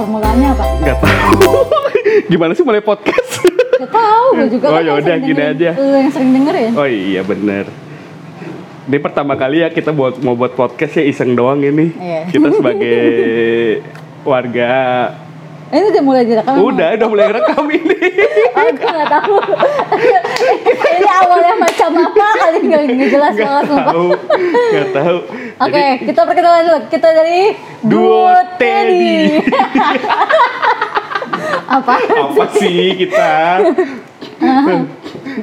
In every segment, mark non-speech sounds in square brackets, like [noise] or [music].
formulanya apa? Nggak tahu. [laughs] Gimana sih mulai podcast? Gak tahu, gue juga Oh, kan yaudah, sering gini aja. Lu yang sering dengerin. oh iya bener. Ini pertama kali ya kita buat mau buat podcast ya iseng doang ini. Iya. Kita sebagai warga Eh, Ini udah mulai direkam. udah udah mulai rekam ini. Oh, gue gak tahu. [laughs] Ini awalnya macam apa kali nggak nggak jelas Nggak banget sumpah. tahu, nggak tahu. [laughs] Oke, Jadi, kita perkenalan dulu. Kita dari Duo Teddy. [laughs] apa? apa sih kita?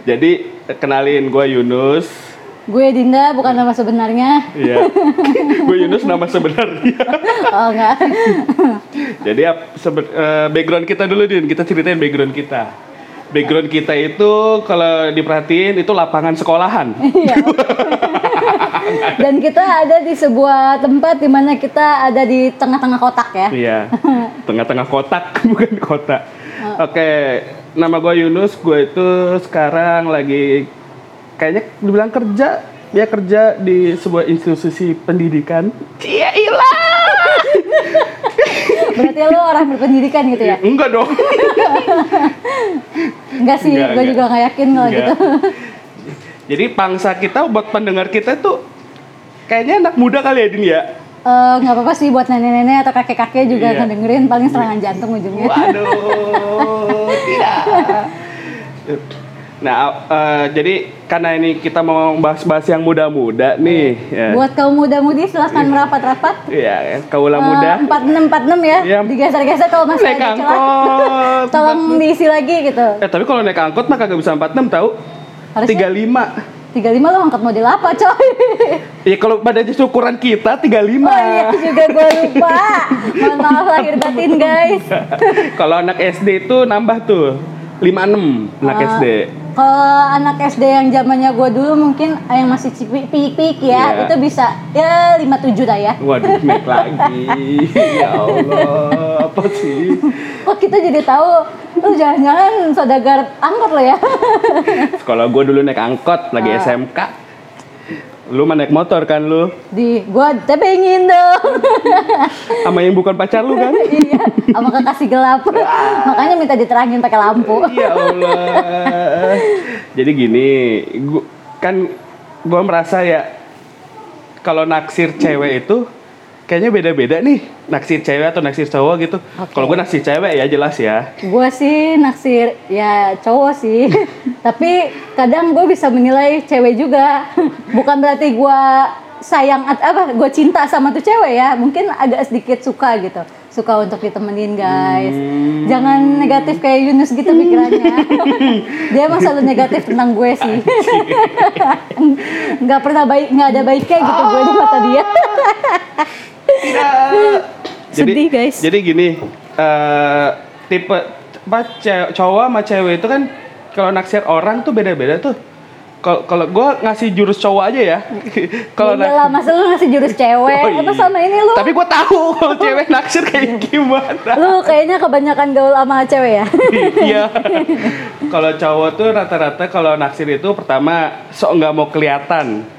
Jadi kenalin gue Yunus. Gue Dinda, bukan nama sebenarnya. Iya. gue Yunus nama sebenarnya. Oh enggak. Jadi sebe- eh, background kita dulu Din, kita ceritain background kita. Background kita itu kalau diperhatiin itu lapangan sekolahan. Iya. Dan kita ada di sebuah tempat di mana kita ada di tengah-tengah kotak ya. Iya. Tengah-tengah kotak, [laughs] bukan kota. Oke, nama gue Yunus, gue itu sekarang lagi kayaknya dibilang kerja, ya kerja di sebuah institusi pendidikan. Iya, ilah. [laughs] Berarti lo orang berpendidikan gitu ya? Enggak dong. Enggak sih, Enggak, gue enggak. juga nggak yakin kalau gitu. [laughs] Jadi pangsa kita buat pendengar kita tuh kayaknya anak muda kali ya Din ya. Eh, nggak apa-apa sih buat nenek-nenek atau kakek-kakek juga Iya. ngedengerin paling serangan jantung ujungnya. Waduh, [laughs] tidak. Nah, eh, jadi karena ini kita mau bahas-bahas yang muda-muda nih, ya. Buat kaum muda-mudi silahkan merapat-rapat. Iya, kaula Eh, muda. 46 46 ya. Iya. Digeser-geser kalau masih Naik ada celah. angkot. Tolong diisi lagi gitu. Eh, tapi kalau naik angkot mah kagak bisa 46 tahu. Harusnya 35. 35 lo angkat model apa, coy? Ya kalau badannya ukuran kita 35. Oh iya juga gue lupa. Mohon maaf lahir batin, guys. kalau anak SD itu nambah tuh 56 anak Eh, SD. Kalau anak SD yang zamannya gue dulu mungkin yang masih pik-pik ya, Iya. itu bisa ya 57 lah ya. Waduh, naik [laughs] lagi. ya Allah, apa sih? Kok kita jadi tahu lu jangan-jangan saudagar angkot lo ya? Kalau gue dulu naik angkot lagi Ah. SMK. Lu mah naik motor kan lu? Di gua tebengin dong. [laughs] Sama yang bukan pacar lu kan? [laughs] iya, sama kekasih gelap. [laughs] Makanya minta diterangin pakai lampu. ya Allah. Jadi gini, gua, kan gue merasa ya kalau naksir cewek itu kayaknya beda-beda nih naksir cewek atau naksir cowok gitu. Oke. Kalau gue naksir cewek ya jelas ya. Gue sih naksir ya cowok sih, [laughs] tapi kadang gue bisa menilai cewek juga. [laughs] Bukan berarti gue sayang at- apa gue cinta sama tuh cewek ya, mungkin agak sedikit suka gitu, suka untuk ditemenin guys. Hmm. Jangan negatif kayak Yunus gitu pikirannya. [laughs] Dia emang selalu negatif tentang gue sih. nggak pernah baik, nggak ada baiknya gitu gue di mata dia. Jadi, Sedih, guys. Jadi gini, eh tipe apa cowok sama cewek itu kan kalau naksir orang tuh beda-beda tuh. Kalau kalau gue ngasih jurus cowok aja ya. [laughs] kalau Udah lah, masa lu ngasih jurus cewek? Oh, Apa iya. sama ini lu? Tapi gue tahu kalau [laughs] cewek naksir kayak gimana. Lu kayaknya kebanyakan gaul sama cewek ya? [laughs] Iya. kalau cowok tuh rata-rata kalau naksir itu pertama sok nggak mau kelihatan.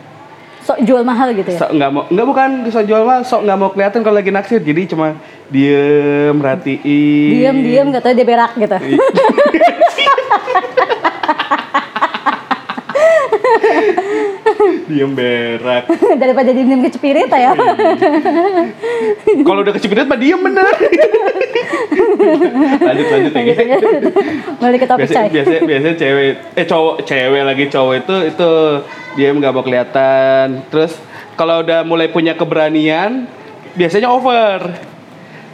Sok jual mahal gitu ya? Sok nggak mau nggak bukan sok jual mah sok nggak mau kelihatan kalau lagi naksir. Jadi cuma diem merhatiin. Diam-diam katanya dia berak gitu. [laughs] diem berak. [laughs] Daripada diem-diem kecepirit ya. [laughs] Kalau udah kecipirit mah diem bener. [laughs] lanjut lanjut ya. Balik ke topik Biasa, coy. biasa, biasa cewek, eh cowok, cewek lagi cowok itu itu dia nggak mau kelihatan. Terus kalau udah mulai punya keberanian, biasanya over.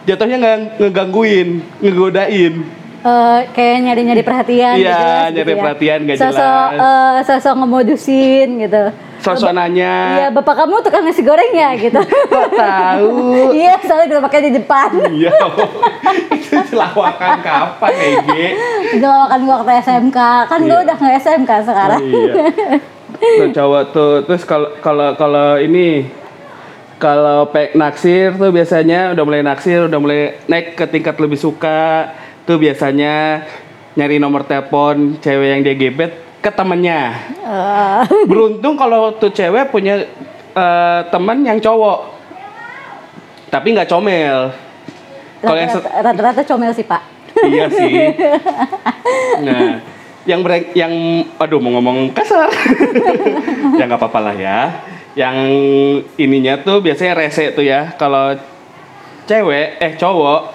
Jatuhnya nggak ngegangguin, ngegodain. Eh, kayak nyari-nyari perhatian Iya, nggak jelas nyari ya. perhatian nggak Sosok, jelas. eh, sosok ngemodusin gitu. Sosok nanya, Iya, bapak kamu tukang nasi goreng ya gitu. kok tahu? [laughs] Iya, soalnya gue pakai di depan. Iya, itu celawakan kapan Ege? Itu gua waktu SMK. Kan gue Iya. udah nggak SMK sekarang. Iya. Tuh cowok tuh terus kalau kalau kalau ini kalau naksir tuh biasanya udah mulai naksir, udah mulai naik ke tingkat lebih suka tuh biasanya nyari nomor telepon cewek yang dia gebet ke temennya. Eh, [laughs] Beruntung kalau tuh cewek punya eh, teman yang cowok, tapi nggak comel. Kalau yang Rata-rata comel sih pak. iya sih. [laughs] Nah, yang bre- yang aduh mau ngomong kasar. [laughs] ya nggak apa-apa lah ya. Yang ininya tuh biasanya rese tuh ya. Kalau cewek eh cowok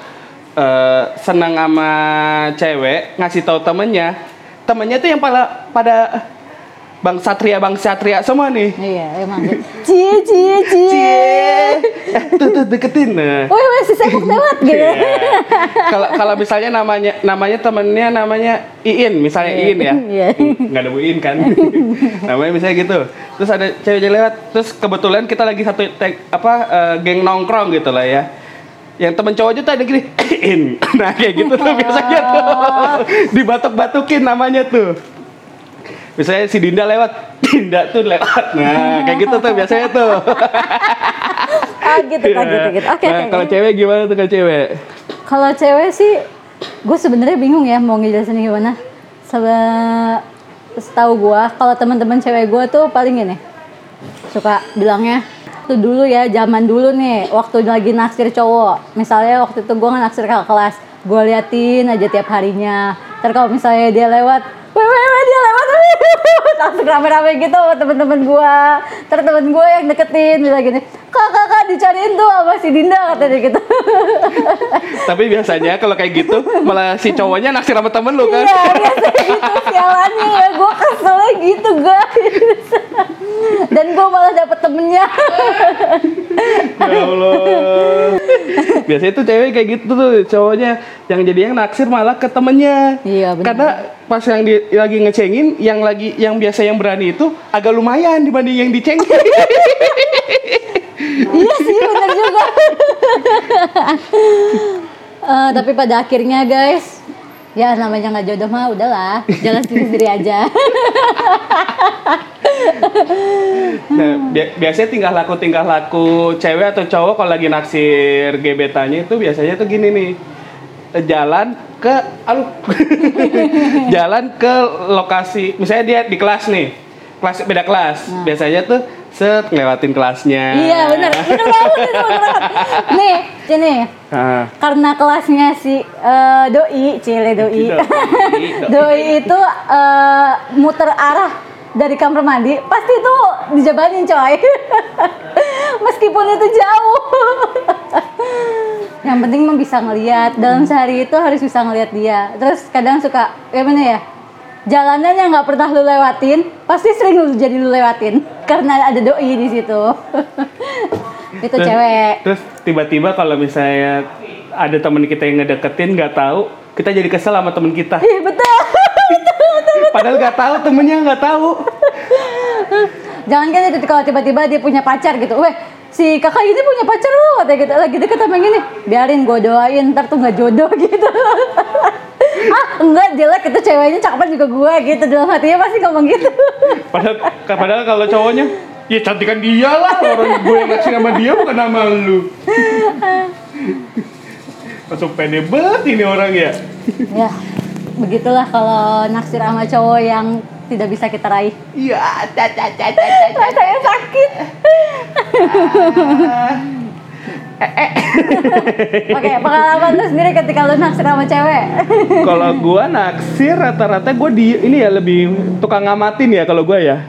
eh, senang sama cewek ngasih tahu temennya, temennya tuh yang pada pada bang satria bang satria semua nih. Iya emang. [laughs] Cie cie cie. Tuh tuh deketin nah. Wih masih sibuk lewat gitu. Iya. Kalau kalau misalnya namanya namanya temennya namanya Iin, misalnya Iin ya. [laughs] Iya. Nggak ada Bu Iin kan. [laughs] namanya misalnya gitu. Terus ada cewek yang lewat, terus kebetulan kita lagi satu tag, apa eh, geng nongkrong gitu lah ya. Yang temen cowoknya tuh ada gini, Iin. [laughs] Nah kayak gitu tuh biasanya tuh. [laughs] Dibatuk-batukin namanya tuh. Misalnya si Dinda lewat, Dinda tuh lewat. Nah, kayak gitu tuh biasanya tuh. [laughs] Ah gitu kan gitu gitu. Oke Nah, oke. kalau cewek gimana tuh kalau cewek? Kalau cewek sih, gue sebenarnya bingung ya mau ngejelasin gimana. Sebe setahu gue, kalau teman-teman cewek gue tuh paling gini, suka bilangnya tuh dulu ya zaman dulu nih waktu lagi naksir cowok misalnya waktu itu gue naksir kakak kelas gue liatin aja tiap harinya ntar kalau misalnya dia lewat weh dia lewat [laughs] langsung rame-rame gitu sama temen-temen gue ntar temen gue yang deketin bilang gini kak kakak dicariin tuh sama si Dinda katanya gitu [laughs] Tapi biasanya kalau kayak gitu malah si cowoknya naksir sama temen lu kan. Iya, biasanya gitu sialannya ya. Gue keselnya gitu guys. [laughs] Dan gue malah dapet temennya. [laughs] Ya Allah. Biasanya tuh cewek kayak gitu tuh cowoknya yang jadi yang naksir malah ke temennya. Iya, benar. Karena pas yang di, lagi ngecengin, yang lagi yang biasa yang berani itu agak lumayan dibanding yang dicengin. [laughs] iya sih bener juga. [laughs] Eh, tapi pada akhirnya guys, ya namanya nggak jodoh mah udahlah, jalan sendiri sendiri aja. Nah, bi- biasanya tingkah laku tingkah laku cewek atau cowok kalau lagi naksir gebetannya itu biasanya tuh gini nih. Jalan ke [laughs] jalan ke lokasi misalnya dia di kelas nih kelas beda kelas. Biasanya tuh set ngelewatin kelasnya. Iya [laughs] banget bener banget. Nih, ini. Nah, karena kelasnya si eh, doi, cile doi, Doi, doi. [laughs] doi itu eh, muter arah dari kamar mandi, pasti itu dijabanin coy. [laughs] Meskipun itu jauh. [laughs] Yang penting mah bisa ngelihat dalam sehari itu harus bisa ngelihat dia. Terus kadang suka gimana ya? Jalanan yang nggak pernah lu lewatin, pasti sering lu jadi lu lewatin [laughs] karena ada doi di situ. itu terus- cewek. terus tiba-tiba kalau misalnya ada teman kita yang ngedeketin nggak tahu kita jadi kesel sama teman kita betul. Padahal nggak tahu temennya nggak tahu Jangan kan itu kalau tiba-tiba dia punya pacar gitu. Weh, si kakak ini punya pacar loh, katanya gitu. Lagi deket sama yang ini. Biarin gue doain, ntar tuh nggak jodoh [laughs] gitu. ah, enggak jelek itu ceweknya cakepan juga gue gitu. Dalam hatinya pasti ngomong gitu. Padahal, padahal kalau cowoknya, ya cantikan dia lah. Orang gue yang naksir sama dia bukan sama lu. [laughs] Langsung pede banget ini orang ya. ya, begitulah kalau naksir sama cowok yang tidak bisa kita raih. Iya, caca caca caca. Saya sakit. [laughs] Oke, pengalaman lu sendiri ketika lu naksir sama cewek. [laughs] Kalau gue naksir rata-rata gue di ini ya lebih tukang ngamatin ya kalau gue ya.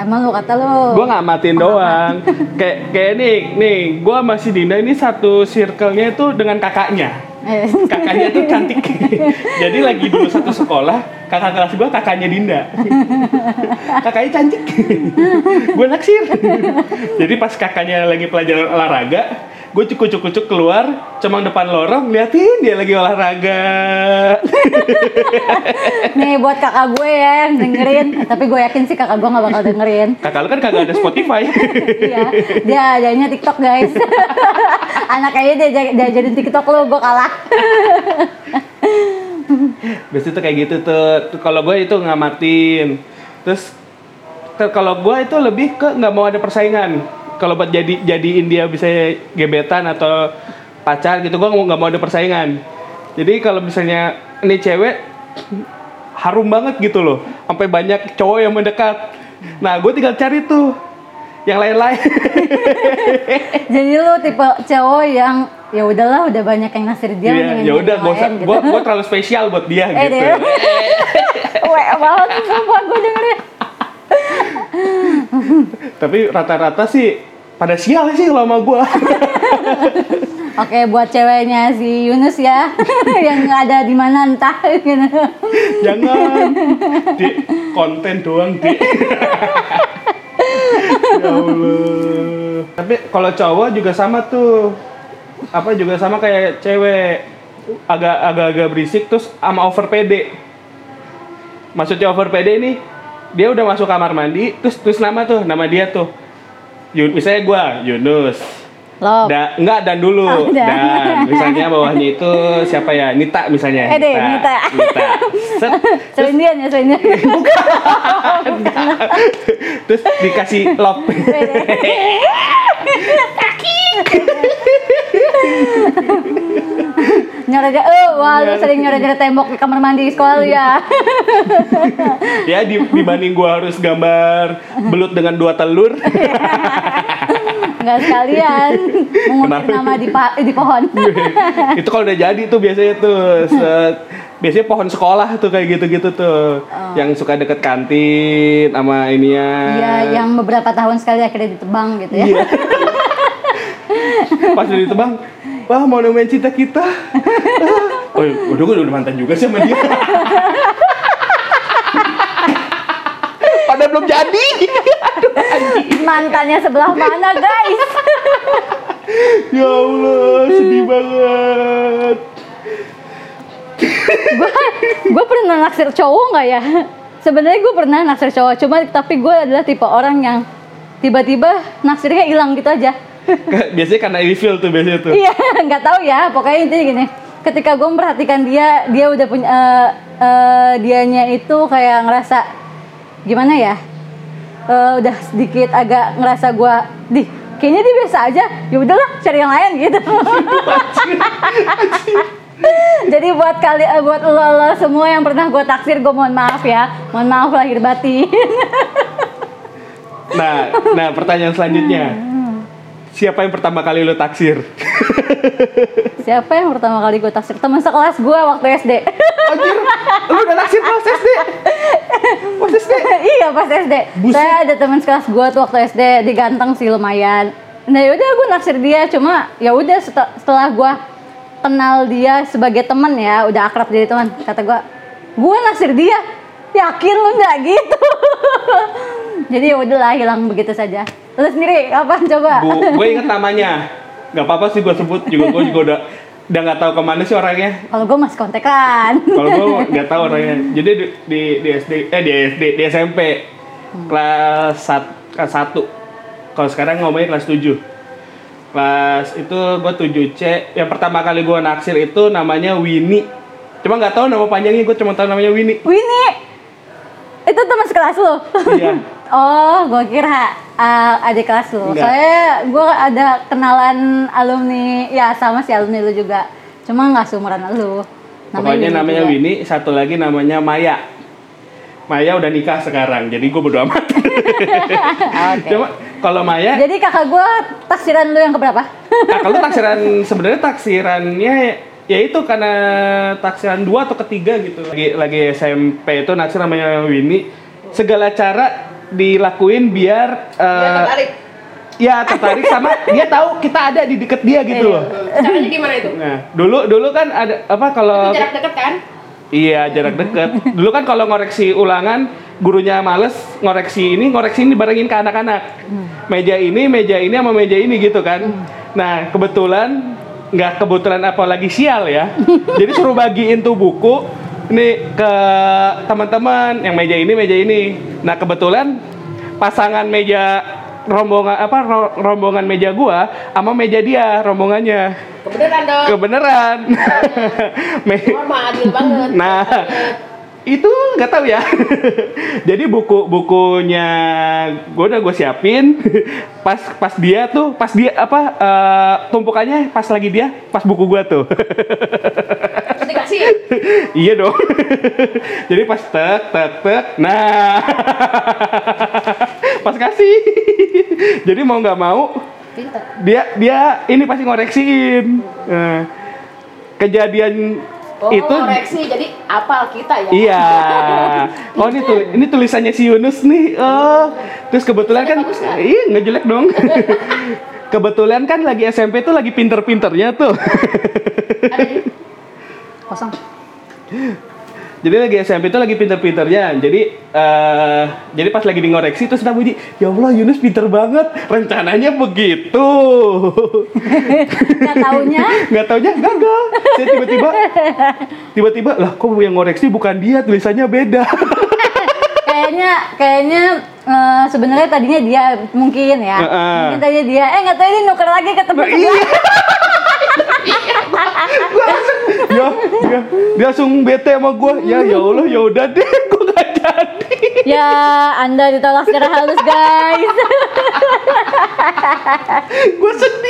Emang lu kata lu. Gue ngamatin doang. kayak kayak nih, nih gue masih Dinda ini satu circle-nya itu dengan kakaknya. [laughs] Kakaknya tuh cantik. [laughs] Jadi lagi dulu satu sekolah kakak kelas gue kakaknya Dinda. [laughs] Kakaknya cantik. Gue naksir. Jadi pas kakaknya lagi pelajaran olahraga gue cukup-cukup keluar cuma depan lorong liatin dia lagi olahraga. Nih buat kakak gue ya yang dengerin, tapi gue yakin sih kakak gue gak bakal dengerin. kakak lu kan kagak ada Spotify. Iya, dia adanya TikTok guys. Anak kayaknya dia dia jadi TikTok lo, gue kalah. Biasanya tuh kayak gitu tuh. Kalau gue itu ngamatin. Terus ter- kalau gue itu lebih ke nggak mau ada persaingan. Kalau buat jadi jadiin dia bisa gebetan atau pacar gitu, gue nggak mau ada persaingan. Jadi kalau misalnya ini cewek harum banget gitu loh, sampai banyak cowok yang mendekat. Nah, gue tinggal cari tuh yang lain-lain. [laughs] Jadi lu tipe cowok yang ya udahlah udah banyak yang naksir dia Iya, mendingan ya udah gua, gitu. gua, gua terlalu spesial buat dia Eh, gitu. deh. [laughs] Weh banget sumpah gue dengerin. [laughs] Tapi rata-rata sih pada sial sih kalau sama gua. Oke buat ceweknya si Yunus ya yang ada di mana entah gitu. Jangan. Di konten doang, Di. Ya Allah. Tapi kalau cowok juga sama tuh. Apa juga sama kayak cewek. Agak agak-agak berisik terus sama over PD. Maksudnya over PD ini dia udah masuk kamar mandi terus terus nama tuh, nama dia tuh. Yun, misalnya gua Yunus. Love. Da, enggak dan dulu Oh, dan. dan misalnya bawahnya itu siapa ya Nita misalnya Eh, deh, Nita. Nita. Set. [laughs] Selindian ya selindian. [laughs] terus dikasih love [laughs] nyoret eh wah lu sering nyoret nyoret tembok di kamar mandi di sekolah lu ya. ya di, dibanding gua harus gambar belut dengan dua telur Enggak sekalian mengukir Kenapa? nama di pa- di pohon. [laughs] itu kalau udah jadi tuh biasanya tuh se- biasanya pohon sekolah tuh kayak gitu-gitu tuh yang suka deket kantin sama ininya Iya, yang beberapa tahun sekali akhirnya ditebang gitu ya. Iya. pas udah ditebang wah monumen cinta kita [laughs] oh udah gue udah mantan juga sih sama dia [laughs] pada belum jadi Mantannya sebelah mana, guys? [laughs] ya Allah sedih banget gue pernah naksir cowok nggak ya? Sebenarnya gue pernah naksir cowok, cuma tapi gue adalah tipe orang yang tiba-tiba naksirnya hilang gitu aja. biasanya karena reveal tuh biasanya tuh Iya, [laughs] nggak tahu ya. Pokoknya intinya gini. Ketika gue memperhatikan dia, dia udah punya eh, eh, dianya itu kayak ngerasa gimana ya? Eh, udah sedikit agak ngerasa gue, di kayaknya dia biasa aja. Ya udahlah, cari yang lain gitu. [laughs] Jadi buat kali eh, buat lo, lo semua yang pernah gue taksir, gue mohon maaf ya. Mohon maaf lahir batin. [laughs] nah nah pertanyaan selanjutnya siapa yang pertama kali lo taksir Siapa yang pertama kali gue taksir? Teman sekelas gue waktu SD. Anjir lo udah taksir pas SD pas SD iya pas SD. Buset. Saya ada teman sekelas gue tuh waktu SD diganteng sih lumayan. Nah yaudah gue naksir dia cuma ya udah setelah gue kenal dia sebagai teman ya udah akrab jadi teman kata gue gue naksir dia yakin lu nggak gitu [laughs] jadi ya udahlah hilang begitu saja lu sendiri apa coba gue [laughs] inget namanya. Gak apa-apa sih gue sebut juga gue juga udah udah nggak tahu ke mana sih orangnya. kalau gue masih kontekan Kalau gue [laughs] nggak tahu orangnya. Jadi di, di, di SD eh di SD di SMP kelas sat, kelas satu. Kalau sekarang ngomongnya kelas 7 Kelas itu gue 7C. Yang pertama kali gue naksir itu namanya Winnie. Cuma nggak tahu nama panjangnya gue cuma tahu namanya Winnie. Winnie itu teman sekelas lu Iya. [laughs] Oh, gue kira uh, adik kelas lu. Enggak. Soalnya gue ada kenalan alumni, ya sama si alumni lu juga. Cuma nggak seumuran lu. Pokoknya namanya juga. Winnie, satu lagi namanya Maya. Maya udah nikah sekarang, jadi gue bodo amat. [laughs] Oke. Cuma kalau Maya, Jadi kakak gue taksiran lu yang keberapa? [laughs] nah kalau taksiran sebenarnya taksirannya ya itu karena taksiran dua atau ketiga gitu. Lagi lagi SMP itu naksir namanya Winnie. Segala cara dilakuin biar Dia eh, tertarik. ya tertarik sama [laughs] dia tahu kita ada di deket dia gitu Iya. loh. Caranya gimana itu? Nah, dulu dulu kan ada apa kalau jarak dekat kan? Iya jarak deket. Dulu kan kalau ngoreksi ulangan gurunya males ngoreksi ini ngoreksi ini barengin ke anak-anak. Meja ini, meja ini sama meja ini gitu kan. Nah kebetulan nggak kebetulan apalagi sial ya. Jadi suruh bagiin tuh buku ini ke teman-teman yang meja ini meja ini. Nah kebetulan pasangan meja rombongan apa ro- rombongan meja gua sama meja dia rombongannya Kebenaran dong. kebenaran. [laughs] Me- Normal adil banget. Nah, itu nggak tahu ya. [laughs] Jadi buku bukunya gue udah gue siapin. [laughs] Pas pas dia tuh, pas dia apa eh, tumpukannya pas lagi dia, pas buku gue tuh. Dikasih. [laughs] iya dong. Jadi pas tek tek tek. Nah, pas kasih. Jadi mau nggak mau dia dia ini pasti ngoreksiin Eh, kejadian Oh, itu koreksi. Jadi apal kita ya. iya [laughs] oh ini tuh ini tulisannya si Yunus nih oh terus kebetulan kan iya nggak jelek dong [laughs] kebetulan kan lagi SMP tuh lagi pinter-pinternya tuh Ada [laughs] Kosong. Jadi lagi SMP tuh lagi pinter-pinternya. Jadi eh jadi pas lagi di ngoreksi terus Nabi ya Allah Yunus pinter banget. Rencananya begitu. Nggak taunya? [laughs] Nggak taunya? Gagal. Saya tiba-tiba tiba-tiba lah kok yang ngoreksi bukan dia? Tulisannya beda. [laughs] Kayaknya kayaknya eh, sebenarnya tadinya dia mungkin ya. Heeh. Mungkin tadinya dia eh nggak tahu ini nuker lagi ke tempat Nah, iya [laughs] ya, ya, dia langsung bete sama gue ya ya Allah ya udah deh gue gak jadi. Ya, Anda ditolak secara halus, guys. gue sedih